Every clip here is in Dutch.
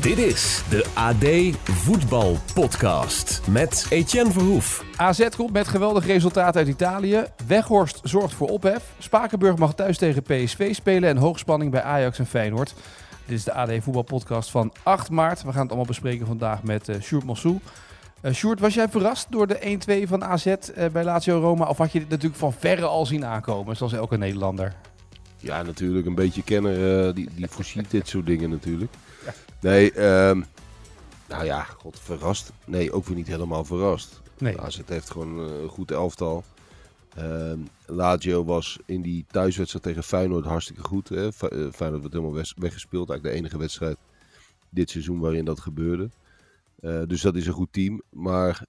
Dit is de AD Voetbal Podcast met Etienne Verhoef. AZ komt met geweldig resultaat uit Italië. Weghorst zorgt voor ophef. Spakenburg mag thuis tegen PSV spelen en hoogspanning bij Ajax en Feyenoord. Dit is de AD Voetbal Podcast van 8 maart. We gaan het allemaal bespreken vandaag met uh, Sjoerd Mossou. Uh, Sjoerd, was jij verrast door de 1-2 van AZ uh, bij Lazio Roma? Of had je dit natuurlijk van verre al zien aankomen, zoals elke Nederlander? Ja, natuurlijk. Een beetje kenner, uh, die, die voorziet dit soort dingen natuurlijk. Nee, um, nou ja, god, verrast. Nee, ook weer niet helemaal verrast. Nee. AZ heeft gewoon een goed elftal. Uh, Lazio was in die thuiswedstrijd tegen Feyenoord hartstikke goed. Hè? Feyenoord werd helemaal weggespeeld. Eigenlijk de enige wedstrijd dit seizoen waarin dat gebeurde. Uh, dus dat is een goed team. Maar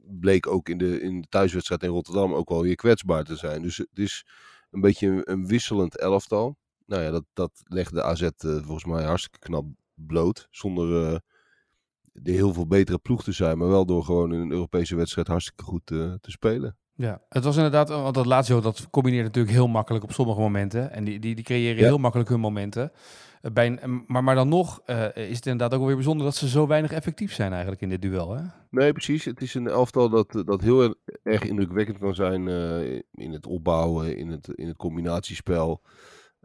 bleek ook in de, in de thuiswedstrijd in Rotterdam ook wel weer kwetsbaar te zijn. Dus het is een beetje een, een wisselend elftal. Nou ja, dat, dat legde AZ uh, volgens mij hartstikke knap bloot. Zonder uh, de heel veel betere ploeg te zijn. Maar wel door gewoon in een Europese wedstrijd hartstikke goed te spelen. Ja, het was inderdaad, want dat Lazio dat combineert natuurlijk heel makkelijk op sommige momenten. En die, die, die creëren ja. heel makkelijk hun momenten. Bij, maar, maar dan nog uh, is het inderdaad ook weer bijzonder dat ze zo weinig effectief zijn eigenlijk in dit duel. Hè? Nee, precies. Het is een elftal dat, dat heel erg indrukwekkend kan zijn uh, in het opbouwen, in het, in het combinatiespel.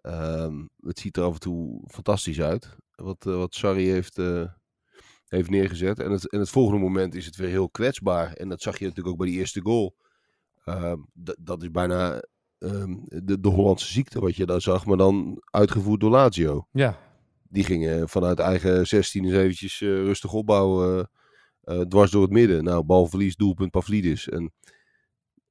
Um, het ziet er af en toe fantastisch uit. Wat, uh, wat Sarri heeft, heeft neergezet. En het, en het volgende moment is het weer heel kwetsbaar. En dat zag je natuurlijk ook bij die eerste goal. Uh, dat is bijna um, de, de Hollandse ziekte wat je daar zag, maar dan uitgevoerd door Lazio. Ja. Die gingen vanuit eigen 16 eens eventjes uh, rustig opbouwen, uh, dwars door het midden. Nou, balverlies, doelpunt Pavlidis. En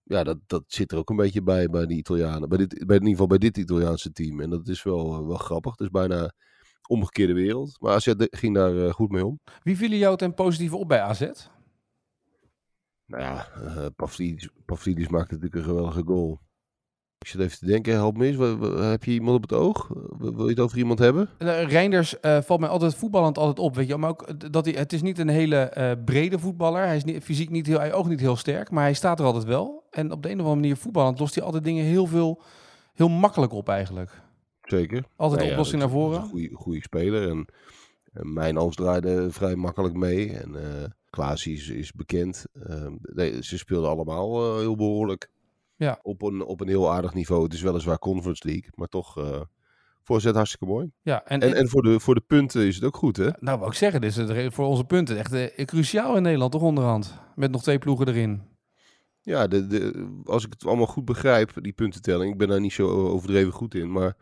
ja, dat, dat zit er ook een beetje bij bij die Italianen. Bij, dit, bij in ieder geval bij dit Italiaanse team. En dat is wel, wel grappig. Het is bijna omgekeerde wereld. Maar AZ ging daar goed mee om. Wie vielen jou ten positieve op bij AZ? Nou ja, uh, Pavlidis, Pavlidis maakte natuurlijk een geweldige goal. Ik zit even te denken, help me eens. Heb je iemand op het oog? Wil je het over iemand hebben? Uh, Reinders uh, valt mij altijd voetballend altijd op, weet je. Maar ook dat hij, het is niet een hele uh, brede voetballer. Hij is niet, fysiek niet heel, hij ook niet heel sterk, maar hij staat er altijd wel. En op de een of andere manier voetballend lost hij altijd dingen heel veel, heel makkelijk op eigenlijk. Zeker. Altijd nou, oplossing naar voren. Goede speler en, en mijn Als draaide vrij makkelijk mee. En Klaas is, is bekend. nee, ze speelden allemaal heel behoorlijk. Ja. Op, een, op een heel aardig niveau. Het is weliswaar Conference League, maar toch uh, voorzet hartstikke mooi. Ja, en, en, en, voor, de, voor de punten is het ook goed, hè? Nou, wou ik zeggen, dit is het voor onze punten echt uh, cruciaal in Nederland, toch onderhand? Met nog twee ploegen erin. Ja, de, de, als ik het allemaal goed begrijp, die puntentelling, ik ben daar niet zo overdreven goed in, maar uh,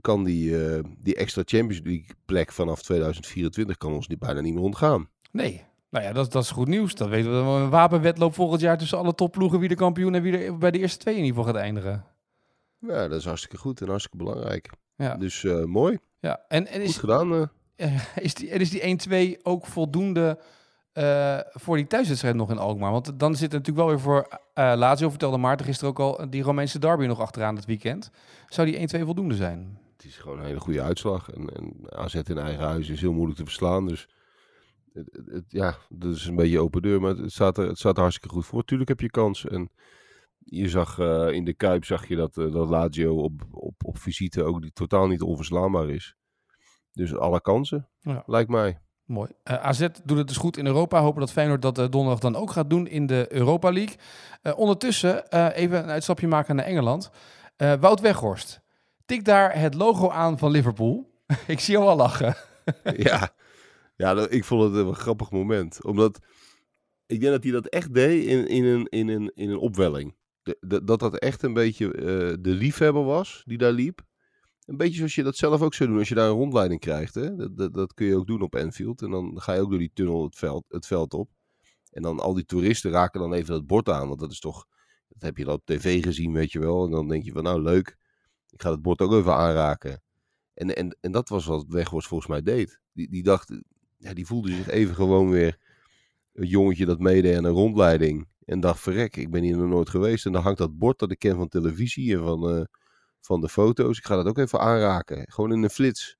kan die, die extra Champions League plek vanaf 2024 kan ons niet, bijna niet meer ontgaan. Nee, nou ja, dat, dat is goed nieuws. Dat weten we. Een wapenwedloop volgend jaar tussen alle topploegen. Wie de kampioen en wie er bij de eerste twee in ieder geval gaat eindigen. Ja, dat is hartstikke goed en hartstikke belangrijk. Ja. Dus uh, mooi. Ja, en, en is, goed gedaan. Uh. Is die, en is die 1-2 ook voldoende uh, voor die thuiswedstrijd nog in Alkmaar? Want dan zit er natuurlijk wel weer voor uh, Lazio, vertelde Maarten gisteren ook al, die Romeinse derby nog achteraan het weekend. Zou die 1-2 voldoende zijn? Het is gewoon een hele goede uitslag. En, en AZ in eigen huis is heel moeilijk te verslaan. Dus het, het, ja, dat is een beetje open deur, maar het staat er, het staat er hartstikke goed voor. Tuurlijk heb je kans. En je zag uh, in de Kuip zag je dat, dat Lazio op, op, op visite ook die, totaal niet onverslaanbaar is. Dus alle kansen, ja. lijkt mij. Mooi. Uh, AZ doet het dus goed in Europa. Hopen dat Feyenoord dat donderdag dan ook gaat doen in de Europa League. ondertussen even een uitstapje maken naar Engeland. Wout Weghorst, tik daar het logo aan van Liverpool. Ik zie jou al lachen. ja, ja, ik vond het een grappig moment. Omdat ik denk dat hij dat echt deed in, in, een, in, een, in een opwelling. Dat dat echt een beetje de liefhebber was die daar liep. Een beetje zoals je dat zelf ook zou doen als je daar een rondleiding krijgt. Hè? Dat, dat, dat kun je ook doen op Enfield. En dan ga je ook door die tunnel het veld, het veld op. En dan al die toeristen raken dan even dat bord aan. Want dat is toch, dat heb je dan op tv gezien, weet je wel. En dan denk je van nou leuk, ik ga het bord ook even aanraken. En, en, en dat was wat Weghorst volgens mij deed. Die, die dacht, ja, die voelde zich even gewoon weer een jongetje dat meedeed aan een rondleiding. En dacht, verrek, ik ben hier nog nooit geweest. En dan hangt dat bord dat ik ken van televisie en van, van de foto's. Ik ga dat ook even aanraken. Gewoon in een flits.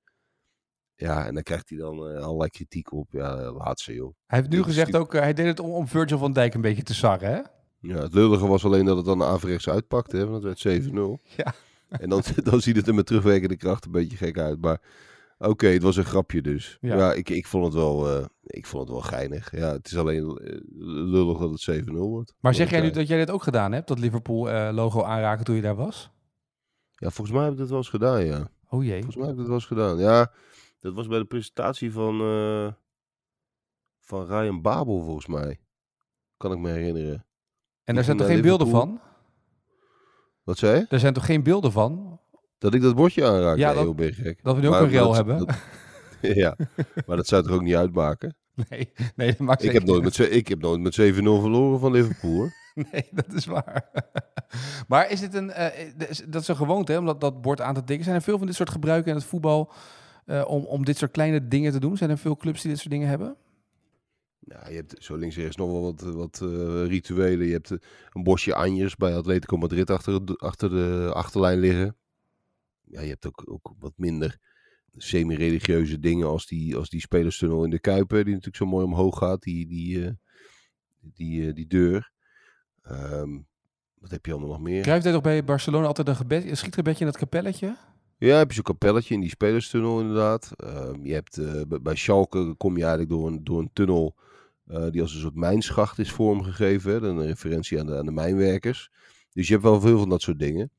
Ja, en dan krijgt hij dan uh, allerlei kritiek op. Ja, laatste joh. Hij heeft nu gezegd ook, uh, hij deed het om, om Virgil van Dijk een beetje te sarren, hè? Ja, het lullige was alleen dat het dan averechts uitpakte, hè, want het werd 7-0. Ja. En dan, dan ziet het er met terugwerkende kracht een beetje gek uit. Maar oké, het was een grapje dus. Ja, ik, ik, vond het wel, uh, ik vond het wel geinig. Ja, het is alleen lullig dat het 7-0 wordt. Maar zeg jij nu dat jij dit ook gedaan hebt, dat Liverpool-logo aanraken toen je daar was? Ja, volgens mij heb ik dat wel eens gedaan, ja. Oh jee. Volgens mij heb ik dat wel eens gedaan. Ja, dat was bij de presentatie van, uh, van Ryan Babel, volgens mij. Kan ik me herinneren. En daar zijn toch geen beelden van? Wat zei je? Er zijn toch geen beelden van? Dat ik dat bordje aanraak? Ja, dat, gek. dat we nu ook een rel hebben. ja, maar dat zou toch ook niet uitmaken? Nee, nee dat maakt ik heb, nooit met, ik heb nooit met 7-0 verloren van Liverpool. Nee, dat is waar. maar is dit een, uh, dat is een gewoonte, hè, dat, bord aan te tikken? Zijn er veel van dit soort gebruiken in het voetbal uh, om, om dit soort kleine dingen te doen? Zijn er veel clubs die dit soort dingen hebben? Ja, je hebt zo links en rechts nog wel wat, wat rituelen. Je hebt een bosje anjers bij Atletico Madrid achter, achter de achterlijn liggen. Ja, je hebt ook, ook wat minder semi-religieuze dingen als die, als die spelerstunnel in de Kuipen, die natuurlijk zo mooi omhoog gaat, die, die, uh, die, die deur. Um, wat heb je allemaal nog meer? Krijgt hij toch bij Barcelona altijd een, gebed, een schietgebedje in dat kapelletje? Ja, heb je zo'n kapelletje in die spelerstunnel inderdaad. Um, je hebt, uh, bij Schalke kom je eigenlijk door een, door een tunnel uh, die als een soort mijnschacht is vormgegeven. Hè? Een referentie aan de, aan de mijnwerkers. Dus je hebt wel veel van dat soort dingen.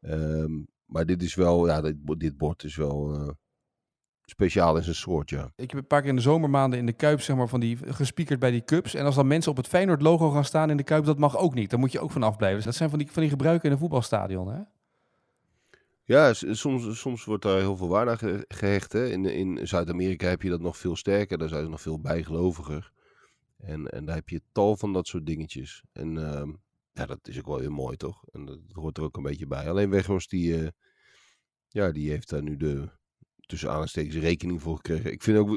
Um, maar dit is wel, ja, dit, dit bord is wel, uh, speciaal in zijn soort, ja. Ik heb een paar keer in de zomermaanden in de Kuip, zeg maar, van die gespiekerd bij die cups. En als dan mensen op het Feyenoord logo gaan staan in de Kuip, dat mag ook niet. Daar moet je ook van afblijven. Dus dat zijn van die, van die gebruiken in een voetbalstadion, hè? Ja, soms, soms wordt daar heel veel waarde aan gehecht. Hè. In, in Zuid-Amerika heb je dat nog veel sterker. Daar zijn ze nog veel bijgeloviger. En, en daar heb je tal van dat soort dingetjes. En uh, ja, dat is ook wel heel mooi, toch? En dat, hoort er ook een beetje bij. Alleen Weghorst, die, uh, ja, die heeft daar nu de, tussen aanstekens rekening voor gekregen. Ik vind ook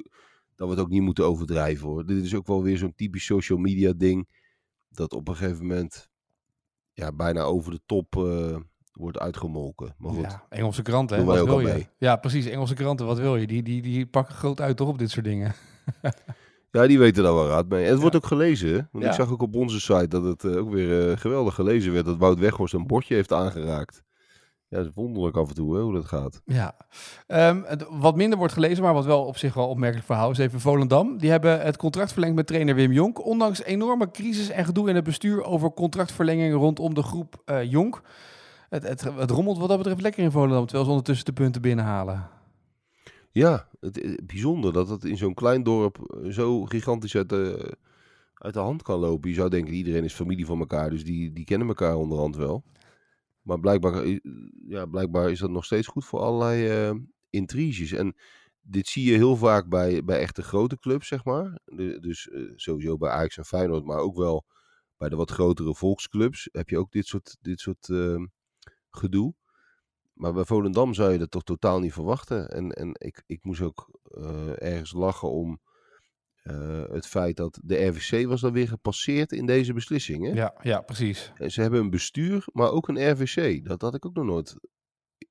dat we het ook niet moeten overdrijven hoor. Dit is ook wel weer zo'n typisch social media ding. Dat op een gegeven moment ja, bijna over de top uh, wordt uitgemolken. Maar goed, ja, Engelse kranten, wat wil je? Mee. Ja, precies. Engelse kranten, wat wil je? Die, die, die pakken groot uit toch op dit soort dingen. ja, die weten daar wel raad mee. het wordt ook gelezen. Want ik zag ook op onze site dat het uh, ook weer uh, geweldig gelezen werd. Dat Wout Weghorst een bordje heeft aangeraakt. Ja, het is wonderlijk af en toe hè, hoe dat gaat. Ja, um, wat minder wordt gelezen, maar wat wel op zich wel opmerkelijk verhaal is even Volendam. Die hebben het contract verlengd met trainer Wim Jonk. Ondanks enorme crisis en gedoe in het bestuur over contractverlengingen rondom de groep uh, Jonk. Het, het, het, rommelt wat dat betreft lekker in Volendam, terwijl ze ondertussen de punten binnenhalen. Ja, het is bijzonder dat het in zo'n klein dorp eh, zo gigantisch uit de, uit de hand kan lopen. Je zou denken, iedereen is familie van elkaar, dus die, die kennen elkaar onderhand wel. Maar blijkbaar, eh, ja, blijkbaar is dat nog steeds goed voor allerlei uh, intriges. En dit zie je heel vaak bij, bij echte grote clubs, zeg maar. dus uh, sowieso bij Ajax en Feyenoord, maar ook wel bij de wat grotere volksclubs heb je ook dit soort, dit soort uh, gedoe. Maar bij Volendam zou je dat toch totaal niet verwachten. En, en ik, ik moest ook ergens lachen om uh, het feit dat de RVC was dan weer gepasseerd in deze beslissing. Hè? Ja, ja, precies. En ze hebben een bestuur, maar ook een RVC. Dat had ik ook nog nooit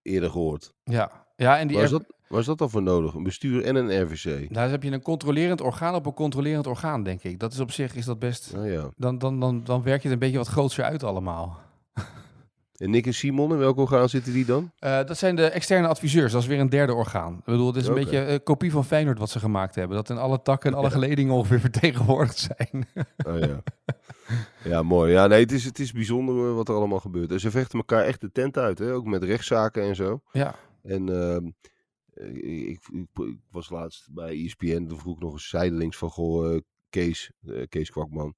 eerder gehoord. Ja, ja en die waar, is dat, dat dan voor nodig? Een bestuur en een RVC? Daar nou, heb je een controlerend orgaan op een controlerend orgaan, denk ik. Dat is op zich is dat best. Oh, ja. dan, dan, dan, dan werk je het een beetje wat groter uit allemaal. En Nick en Simon, in welk orgaan zitten die dan? Uh, dat zijn de externe adviseurs. Dat is weer een derde orgaan. Ik bedoel, het is een beetje een kopie van Feyenoord wat ze gemaakt hebben. Dat in alle takken en alle geledingen ongeveer vertegenwoordigd zijn. oh ja. Ja, mooi. Ja, nee, het is, het is bijzonder wat er allemaal gebeurt. En ze vechten elkaar echt de tent uit, hè? ook met rechtszaken en zo. Ja. En uh, ik, ik, ik, was laatst bij ESPN, toen vroeg ik nog eens zijdelings van, goh, uh, Kees, Kees Kwakman...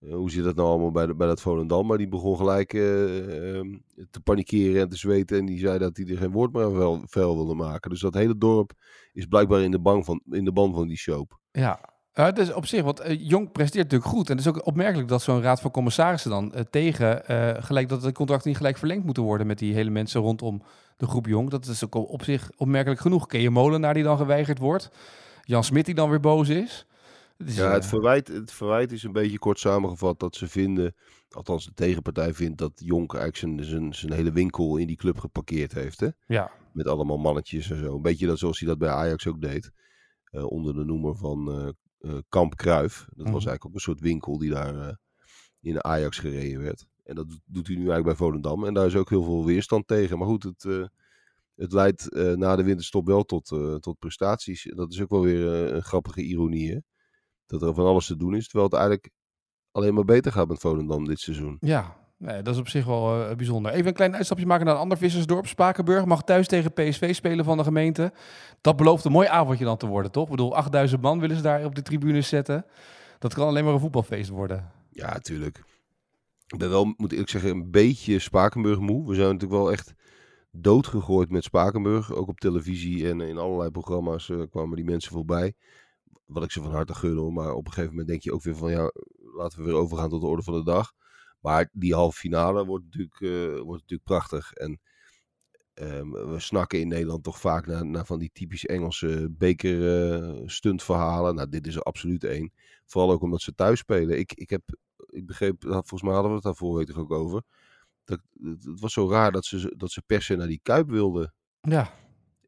Eh, hoe zit dat nou allemaal bij, bij dat Volendam? Maar die begon gelijk uh, um, te panikeren en te zweten. En die zei dat hij er geen woord meer aan vuil wilde maken. Dus dat hele dorp is blijkbaar in de, bang van, in de ban van die soap. Ja, uh, het is op zich, want Jong presteert natuurlijk goed. En het is ook opmerkelijk dat zo'n raad van commissarissen dan tegen gelijk dat de contracten niet gelijk verlengd moeten worden met die hele mensen rondom de groep Jong. Dat is ook op zich opmerkelijk genoeg. Kees Molenaar die dan geweigerd wordt. Jan Smit die dan weer boos is. Ja, het verwijt, het verwijt is een beetje kort samengevat dat ze vinden, althans de tegenpartij vindt, dat Jonk eigenlijk zijn, zijn, zijn hele winkel in die club geparkeerd heeft. Hè? Ja. Met allemaal mannetjes en zo. Een beetje dat, zoals hij dat bij Ajax ook deed. onder de noemer van Kamp Kruif. Dat was mhm. eigenlijk ook een soort winkel die daar in Ajax gereden werd. En dat doet hij nu eigenlijk bij Volendam. En daar is ook heel veel weerstand tegen. Maar goed, het, het leidt uh, na de winterstop wel tot, uh, tot prestaties. Dat is ook wel weer een grappige ironie. Hè? Dat er van alles te doen is. Terwijl het eigenlijk alleen maar beter gaat met Volendam dit seizoen. Ja, nee, dat is op zich wel bijzonder. Even een klein uitstapje maken naar een ander vissersdorp. Spakenburg mag thuis tegen PSV spelen van de gemeente. Dat belooft een mooi avondje dan te worden, toch? Ik bedoel, 8000 man willen ze daar op de tribunes zetten. Dat kan alleen maar een voetbalfeest worden. Ja, natuurlijk. Ik ben wel, moet ik zeggen, een beetje Spakenburg moe. We zijn natuurlijk wel echt doodgegooid met Spakenburg. Ook op televisie en in allerlei programma's uh, kwamen die mensen voorbij. Wat ik ze van harte gun Maar op een gegeven moment denk je ook weer van ja, laten we weer overgaan tot de orde van de dag. Maar die halve finale wordt natuurlijk, uh, wordt natuurlijk prachtig. En um, we snakken in Nederland toch vaak naar, naar van die typisch Engelse beker uh, stuntverhalen. Nou, dit is er absoluut één. Vooral ook omdat ze thuis spelen. Ik, ik heb ik begreep, volgens mij hadden we het daar vorige ook over. Dat, het was zo raar dat ze, dat ze per se naar die Kuip wilden. Ja.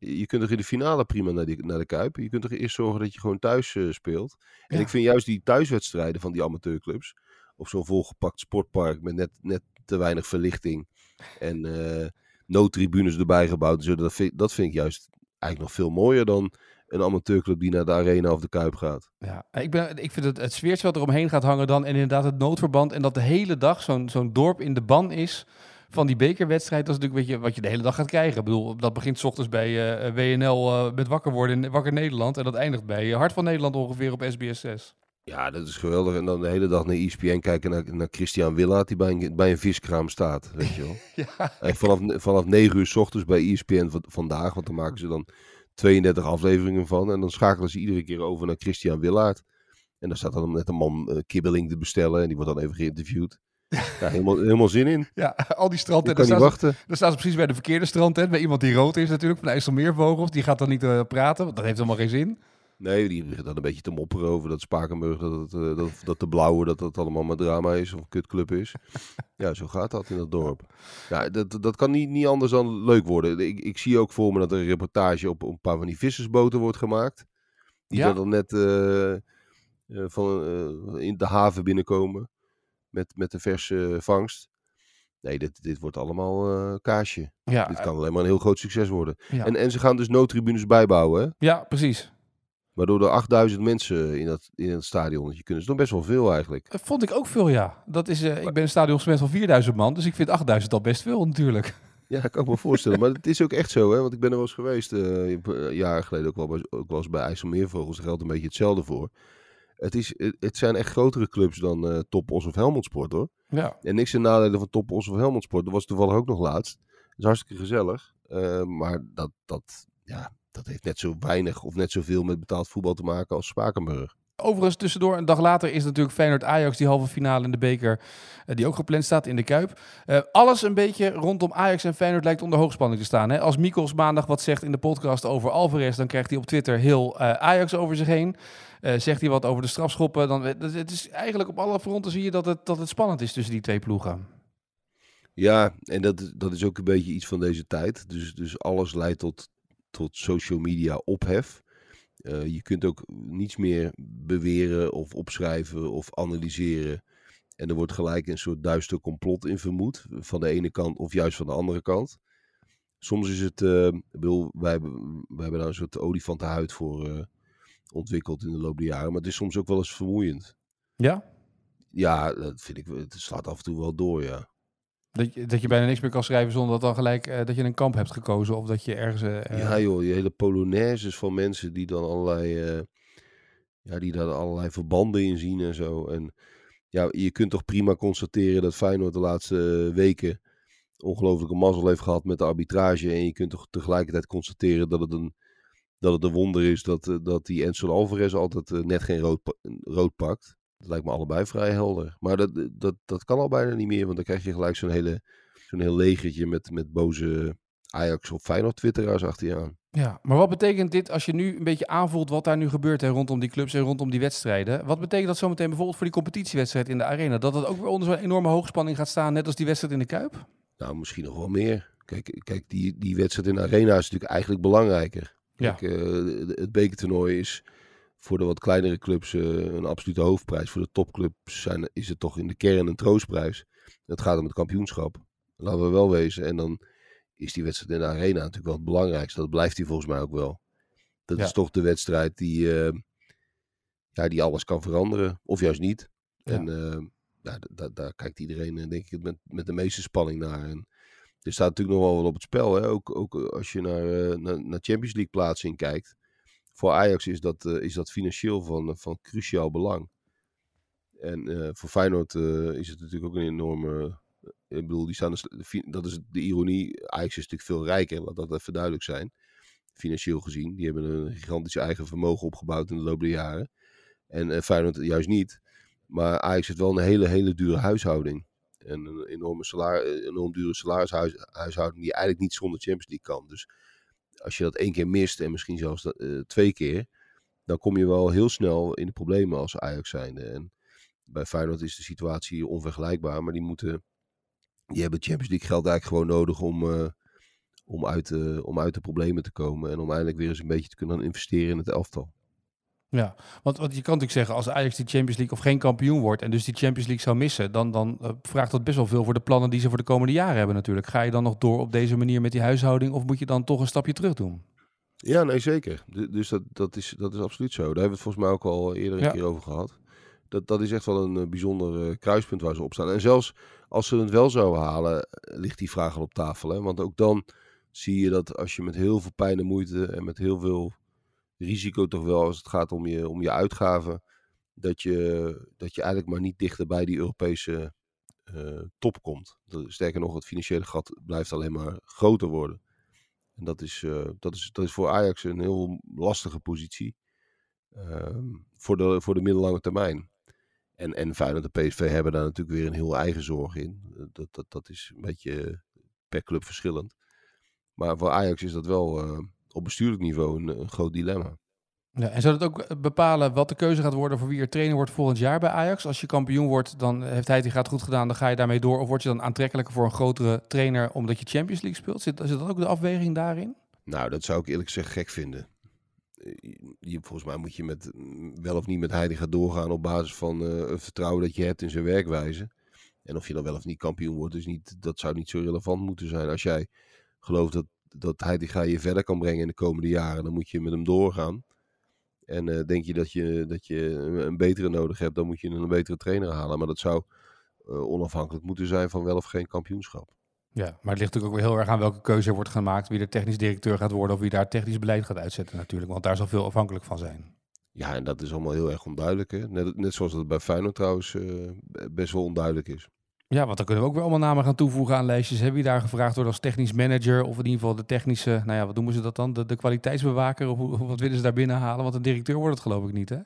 Je kunt toch in de finale prima naar, die, naar de Kuip. Je kunt toch eerst zorgen dat je gewoon thuis uh, speelt. En ik vind juist die thuiswedstrijden van die amateurclubs. Op zo'n volgepakt sportpark met net, net te weinig verlichting. En uh, noodtribunes erbij gebouwd. Zo, dat, vind, dat vind ik juist eigenlijk nog veel mooier dan een amateurclub die naar de arena of de Kuip gaat. Ja, ik, ben, ik vind het, het sfeertje wat er omheen gaat hangen dan... en inderdaad het noodverband en dat de hele dag zo'n zo'n dorp in de ban is van die bekerwedstrijd, dat is natuurlijk wat je de hele dag gaat krijgen. Ik bedoel, dat begint s ochtends bij uh, eh, WNL uh, eh, met wakker worden in Wakker Nederland. En dat eindigt bij Hart van Nederland ongeveer op SBS 6. Ja, dat is geweldig. En dan de hele dag naar ESPN kijken naar, naar Christian Willaert die bij een, bij een viskraam staat. Weet je wel. ja. En vanaf, vanaf 9 uur s ochtends bij ESPN vandaag, want dan maken ze dan 32 afleveringen van. En dan schakelen ze iedere keer over naar Christian Willaert. En dan staat dan net een man uh, kibbeling te bestellen. En die wordt dan even geïnterviewd. Ja, helemaal, helemaal zin in. Ja, al die stranden. kan niet wachten. Dan staan ze precies bij de verkeerde strand. Bij iemand die rood is natuurlijk, van de IJsselmeervogels. Die gaat dan niet uh, praten, want dat heeft helemaal geen zin. Nee, die begint dan een beetje te mopperen over dat Spakenburg, dat, het, uh, dat, dat de blauwe, dat dat allemaal maar drama is of een kutclub is. ja, zo gaat dat in dat dorp. Ja, dat, dat kan niet, niet anders dan leuk worden. Ik, ik zie ook voor me dat er een reportage op, op een paar van die vissersboten wordt gemaakt. Die ja? dan net uh, van, in de haven binnenkomen met, met de verse vangst. Nee, dit, dit wordt allemaal uh, kaasje. Ja, dit kan alleen maar een heel groot succes worden. Ja. En, en ze gaan dus noodtribunes bijbouwen, hè? Ja, precies. Waardoor er 8000 mensen in dat, in het stadion je kunnen. is nog best wel veel eigenlijk. Dat vond ik ook veel, ja. Dat is, uh, ik ben een stadion van 4000 man, dus ik vind 8000 al best veel natuurlijk. Ja, ik kan me voorstellen. maar het is ook echt zo, hè? Want ik ben er wel eens geweest, uh, jaren geleden ook wel, bij, ook wel eens bij IJsselmeervogels. Daar geldt een beetje hetzelfde voor. Het, is, het zijn echt grotere clubs dan uh, Top Os of Helmond Sport, hoor. Ja. En niks in nadelen van Top Os of Helmond Sport. Dat was toevallig ook nog laatst. Dat is hartstikke gezellig. maar dat, dat, ja, dat heeft net zo weinig of net zoveel met betaald voetbal te maken als Spakenburg. Overigens, tussendoor, een dag later is natuurlijk Feyenoord-Ajax, die halve finale in de beker, uh, die ook gepland staat in de Kuip. Uh, alles een beetje rondom Ajax en Feyenoord lijkt onder hoogspanning te staan. Hè? Als Mikos maandag wat zegt in de podcast over Alvarez, dan krijgt hij op Twitter heel uh, Ajax over zich heen. zegt hij wat over de strafschoppen, dan het is eigenlijk op alle fronten zie je dat het, dat het spannend is tussen die twee ploegen. Ja, en dat, dat is ook een beetje iets van deze tijd. Dus, dus alles leidt tot, tot social media ophef. Uh, je kunt ook niets meer beweren of opschrijven of analyseren. En er wordt gelijk een soort duister complot in vermoed. Van de ene kant of juist van de andere kant. Soms is het. Uh, bedoel, wij, hebben, wij hebben daar een soort olifantenhuid voor uh, ontwikkeld in de loop der jaren. Maar het is soms ook wel eens vermoeiend. Ja? Ja, dat vind ik. Het slaat af en toe wel door, ja. Dat je, dat je bijna niks meer kan schrijven zonder dat dan gelijk uh, dat je een kamp hebt gekozen of dat je ergens. Uh, ja, joh, je hele polonaises van mensen die dan allerlei. Ja, die daar allerlei verbanden in zien en zo. En ja, je kunt toch prima constateren dat Feyenoord de laatste weken ongelooflijke mazzel heeft gehad met de arbitrage. En je kunt toch tegelijkertijd constateren dat het een, dat het een wonder is dat, dat die Enzo Alvarez altijd net geen rood, rood pakt. Dat lijkt me allebei vrij helder. Maar dat, dat, dat kan al bijna niet meer, want dan krijg je gelijk zo'n hele zo'n heel legertje met, met boze Ajax of Feyenoord twitteraars achter je aan. Ja, maar wat betekent dit als je nu een beetje aanvoelt wat daar nu gebeurt hè, rondom die clubs en rondom die wedstrijden? Wat betekent dat zometeen bijvoorbeeld voor die competitiewedstrijd in de arena? Dat het ook weer onder zo'n enorme hoogspanning gaat staan, net als die wedstrijd in de Kuip? Nou, misschien nog wel meer. Kijk, kijk die, die wedstrijd in de arena is natuurlijk eigenlijk belangrijker. Kijk, ja. uh, het bekertoernooi is voor de wat kleinere clubs uh, een absolute hoofdprijs. Voor de topclubs zijn, is het toch in de kern een troostprijs. Het gaat om het kampioenschap. Laten we wel wezen. En dan is die wedstrijd in de arena natuurlijk wel het belangrijkste. Dat blijft hij volgens mij ook wel. Dat is toch de wedstrijd die, uh, ja, die alles kan veranderen. Of juist niet. Ja. En uh, ja, daar kijkt iedereen denk ik met, met de meeste spanning naar. En er staat natuurlijk nog wel wat op het spel. Hè? Ook, ook als je naar, naar, naar Champions League plaatsing kijkt. Voor Ajax is dat, is dat financieel van, van cruciaal belang. En voor Feyenoord is het natuurlijk ook een enorme ik bedoel, die staan, dat is de ironie. Ajax is natuurlijk veel rijker, laat dat even duidelijk zijn. Financieel gezien. Die hebben een gigantisch eigen vermogen opgebouwd in de loop der jaren. En, en Feyenoord juist niet. Maar Ajax heeft wel een hele, hele dure huishouding. En een enorme salaris, enorm dure salarishuishouding die eigenlijk niet zonder Champions League kan. Dus als je dat één keer mist en misschien zelfs uh, twee keer, dan kom je wel heel snel in de problemen als Ajax zijnde. En bij Feyenoord is de situatie onvergelijkbaar, maar die moeten die hebben Champions League geld eigenlijk gewoon nodig om, uh, om, uit, uh, om uit de problemen te komen. En om eindelijk weer eens een beetje te kunnen investeren in het elftal. Ja, want, want je kan natuurlijk zeggen, als Ajax die Champions League of geen kampioen wordt en dus die Champions League zou missen, dan, dan uh, vraagt dat best wel veel voor de plannen die ze voor de komende jaren hebben natuurlijk. Ga je dan nog door op deze manier met die huishouding of moet je dan toch een stapje terug doen? Ja, nee, zeker. Dus dat, dat, is, dat is absoluut zo. Daar hebben we het volgens mij ook al eerder een ja. keer over gehad. Dat, dat is echt wel een bijzonder kruispunt waar ze op staan. En zelfs als ze het wel zouden halen, ligt die vraag al op tafel. Hè? Want ook dan zie je dat als je met heel veel pijn en moeite en met heel veel risico toch wel, als het gaat om je, om je uitgaven, dat je, dat je eigenlijk maar niet dichter bij die Europese uh, top komt. Sterker nog, het financiële gat blijft alleen maar groter worden. En dat is, uh, dat is, dat is voor Ajax een heel lastige positie. Uh, voor, de, voor de middellange termijn. En, en Feyenoord en PSV hebben daar natuurlijk weer een heel eigen zorg in. Eh, dat, dat, dat is een beetje per club verschillend. Maar voor Ajax is dat wel uh, op bestuurlijk niveau een, een, groot dilemma. Ja, en zou dat ook eh, bepalen wat de keuze gaat worden voor wie er trainer wordt volgend jaar bij Ajax? Als je kampioen wordt, dan heeft hij die gaat goed gedaan, dan ga je daarmee door. Of word je dan aantrekkelijker voor een grotere trainer omdat je Champions League speelt? Zit, zit dat ook de afweging daarin? Nou, dat zou ik eerlijk gezegd gek vinden je, volgens mij moet je met, wel of niet met Heidegger doorgaan op basis van uh, een vertrouwen dat je hebt in zijn werkwijze. En of je dan wel of niet kampioen wordt, is niet, dat zou niet zo relevant moeten zijn. Als jij gelooft dat, dat Heidegger je verder kan brengen in de komende jaren, dan moet je met hem doorgaan. En uh, denk je dat, je dat je een betere nodig hebt, dan moet je een betere trainer halen. Maar dat zou uh, onafhankelijk moeten zijn van wel of geen kampioenschap. Ja, maar het ligt natuurlijk ook weer heel erg aan welke keuze er wordt gemaakt. Wie er technisch directeur gaat worden of wie daar technisch beleid gaat uitzetten natuurlijk. Want daar zal veel afhankelijk van zijn. Ja, en dat is allemaal heel erg onduidelijk. Hè? Net, net zoals dat bij Feyenoord trouwens uh, best wel onduidelijk is. Ja, want dan kunnen we ook weer allemaal namen gaan toevoegen aan lijstjes. Heb je daar gevraagd wordt als technisch manager of in ieder geval de technische, nou ja, wat noemen ze dat dan? De, de kwaliteitsbewaker of, of wat willen ze daar binnen halen? Want een directeur wordt het geloof ik niet, hè?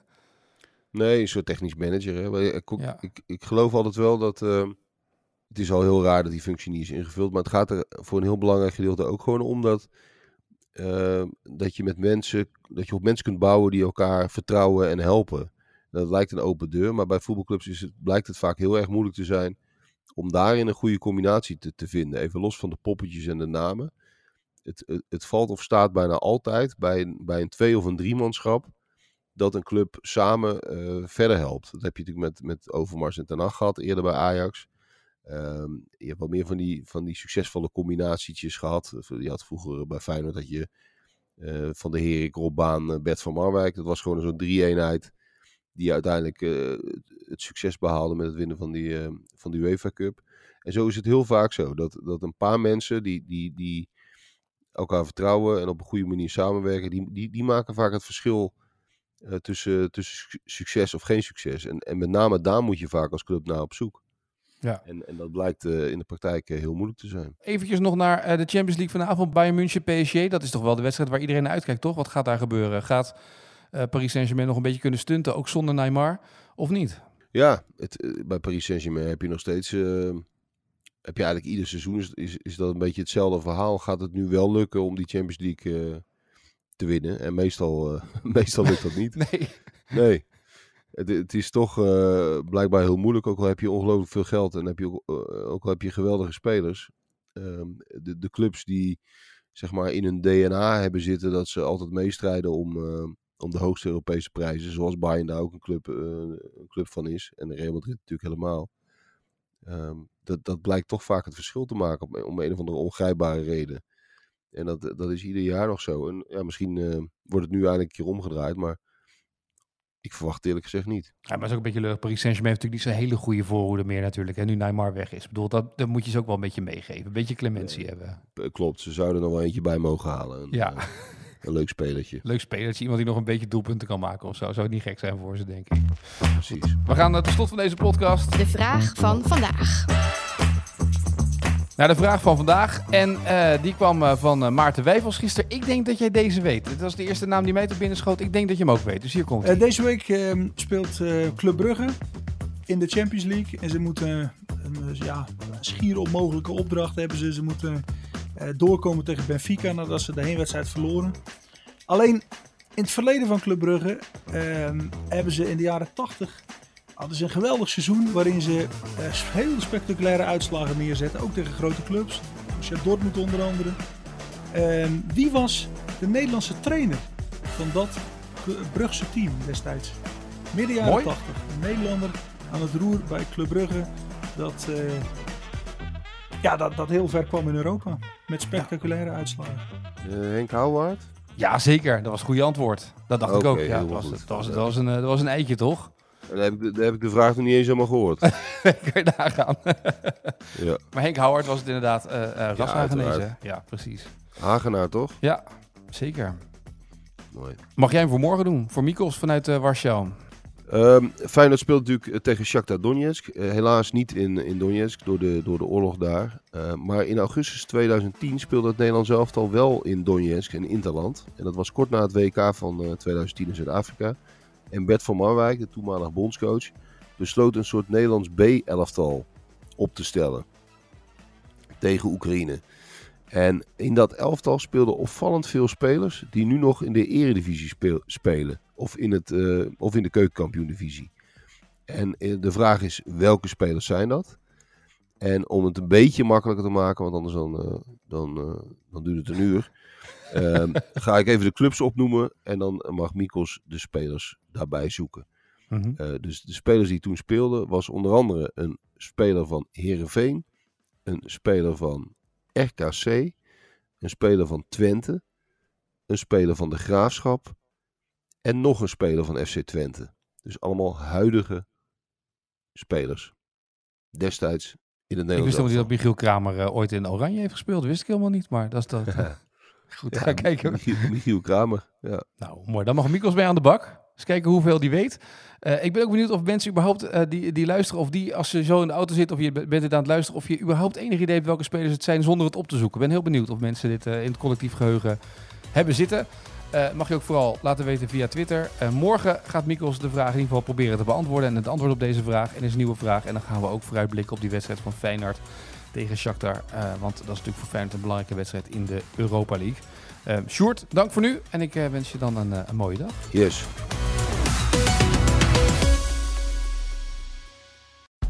Nee, een soort technisch manager. Hè? Ik, ja. ik, ik, geloof altijd wel dat... Uh, het is al heel raar dat die functie niet is ingevuld. Maar het gaat er voor een heel belangrijk gedeelte ook gewoon om dat, uh, dat je met mensen, dat je op mensen kunt bouwen die elkaar vertrouwen en helpen. Dat lijkt een open deur, maar bij voetbalclubs is het, blijkt het vaak heel erg moeilijk te zijn om daarin een goede combinatie te, te vinden. Even los van de poppetjes en de namen. Het, het, valt of staat bijna altijd bij een, bij een twee- of een driemanschap dat een club samen uh, verder helpt. Dat heb je natuurlijk met, met Overmars en Ten Hag gehad, eerder bij Ajax. Um, je hebt wel meer van die, van die succesvolle combinatietjes gehad. Je had vroeger bij Feyenoord dat je uh, van de Herik, Robbaan, uh, Bert van Marwijk. Dat was gewoon zo'n drie-eenheid die uiteindelijk uh, het succes behaalde met het winnen van die, van die UEFA Cup. En zo is het heel vaak zo. Dat, dat een paar mensen die, die, die elkaar vertrouwen en op een goede manier samenwerken, die, die, die maken vaak het verschil tussen, tussen succes of geen succes. En, en met name daar moet je vaak als club naar op zoek. Ja. En, en dat blijkt uh, in de praktijk uh, heel moeilijk te zijn. Eventjes nog naar de Champions League vanavond. Bayern München, PSG. Dat is toch wel de wedstrijd waar iedereen naar uitkijkt, toch? Wat gaat daar gebeuren? Gaat Paris Saint-Germain nog een beetje kunnen stunten, ook zonder Neymar, of niet? Ja, het, bij Paris Saint-Germain heb je nog steeds heb je eigenlijk ieder seizoen is, is, is dat een beetje hetzelfde verhaal. Gaat het nu wel lukken om die Champions League te winnen? En meestal, meestal lukt dat niet. nee. Nee. Het, het, is toch blijkbaar heel moeilijk. Ook al heb je ongelooflijk veel geld en heb je, ook al heb je geweldige spelers. Ehm, de, de clubs die zeg maar in hun DNA hebben zitten dat ze altijd meestrijden om, om de hoogste Europese prijzen. Zoals Bayern daar ook een club, een club van is. En de Real Madrid natuurlijk helemaal. Ehm, dat, dat blijkt toch vaak het verschil te maken om, om een of andere ongrijpbare reden. En dat, dat is ieder jaar nog zo. En ja, misschien uh, wordt het nu eindelijk een keer omgedraaid, maar ik verwacht eerlijk gezegd niet. Ja, maar het is ook een beetje leuk. Paris Saint-Germain heeft natuurlijk niet zo'n hele goede voorhoede meer natuurlijk. En nu Neymar weg is. Ik bedoel, dat, dat moet je ze ook wel een beetje meegeven. Een beetje clementie hebben. Klopt, ze zouden er nog wel eentje bij mogen halen. ja. Uh, een leuk spelertje. Leuk spelertje. Iemand die nog een beetje doelpunten kan maken of zo. Zou het niet gek zijn voor ze, denk ik. Precies. We gaan naar de slot van deze podcast. De vraag van vandaag. Naar de vraag van vandaag. En uh, die kwam uh, van uh, Maarten Wijfels gisteren. Ik denk dat jij deze weet. Dit was de eerste naam die mij te binnen schoot. Ik denk dat je hem ook weet. Dus hier komt hij. deze week ehm, speelt Club Brugge in de Champions League. En ze moeten een ja, schier onmogelijke opdracht hebben ze. Ze moeten doorkomen tegen Benfica nadat ze de heenwedstrijd verloren. Alleen in het verleden van Club Brugge ehm, hebben ze in de jaren 80 hadden ze een geweldig seizoen waarin ze uh, hele spectaculaire uitslagen neerzetten. Ook tegen grote clubs. Borussia Dortmund onder andere. Uh, wie was de Nederlandse trainer van dat Brugse team destijds? Midden jaren Mooi. 80. Een Nederlander aan het roer bij Club Brugge. Dat, uh, ja, dat, dat heel ver kwam in Europa. Met spectaculaire uitslagen. Uh, Henk Houwaard? Ja, zeker. Dat was een goede antwoord. Dat dacht okay, ik ook. Ja, dat, was, dat, was, dat, was een, dat was een eitje, toch? Dan heb, ik, dan heb ik de vraag nog niet eens helemaal gehoord. Kun je nagaan. ja. Maar Henk Howard was het inderdaad uh, uh. Ja, ja, precies. Hagenaar, toch? Ja, zeker. Mooi. Mag jij hem voor morgen doen? Voor Mikos vanuit uh, Warschau. Um, Feyenoord speelt natuurlijk tegen Shakhtar Donetsk. Uh, helaas niet in, in Donetsk door de, door de oorlog daar. Uh, maar in augustus 2010 speelde het Nederlands elftal wel in Donetsk en Interland. En dat was kort na het WK van uh, 2010 in Zuid-Afrika. En Bert van Marwijk, de toenmalige bondscoach, besloot een soort Nederlands B-elftal op te stellen tegen Oekraïne. En in dat elftal speelden opvallend veel spelers die nu nog in de eredivisie spelen. Of in, het, uh, of in de keukenkampioen-divisie. En uh, de vraag is, welke spelers zijn dat? En om het een beetje makkelijker te maken, want anders dan, uh, dan, dan duurt het een uur. Ehm, ga ik even de clubs opnoemen en dan mag Mikos de spelers daarbij zoeken. Mhm. Mm -hmm. dus de spelers die toen speelden was onder andere een speler van Herenveen, een speler van RKC, een speler van Twente, een speler van de Graafschap en nog een speler van FC Twente. Dus allemaal huidige spelers. Destijds in het Nederlands. Ik wist helemaal niet dat Michiel Kramer uh, ooit in Oranje heeft gespeeld. Wist ik helemaal niet, maar dat is dat. Uh, goed, ja, ga kijken. Michiel, Michiel Kramer, ja. Nou, mooi. Dan mag Mikos mee aan de bak. Eens kijken hoeveel die weet. Uh, ik ben ook benieuwd of mensen überhaupt uh, die, die luisteren, of die als ze zo in de auto zitten, of je bent het aan het luisteren, of je überhaupt enig idee hebt welke spelers het zijn zonder het op te zoeken. Ik ben heel benieuwd of mensen dit uh, in het collectief geheugen hebben zitten. Uh, mag je ook vooral laten weten via Twitter. Uh, morgen gaat Mikos de vraag in ieder geval proberen te beantwoorden. En het antwoord op deze vraag en is een nieuwe vraag. En dan gaan we ook vooruitblikken op die wedstrijd van Feyenoord tegen Shakhtar. Uh, want dat is natuurlijk voor Feyenoord een belangrijke wedstrijd in de Europa League. Uh, dank voor nu. En ik wens je dan een, een mooie dag. Yes.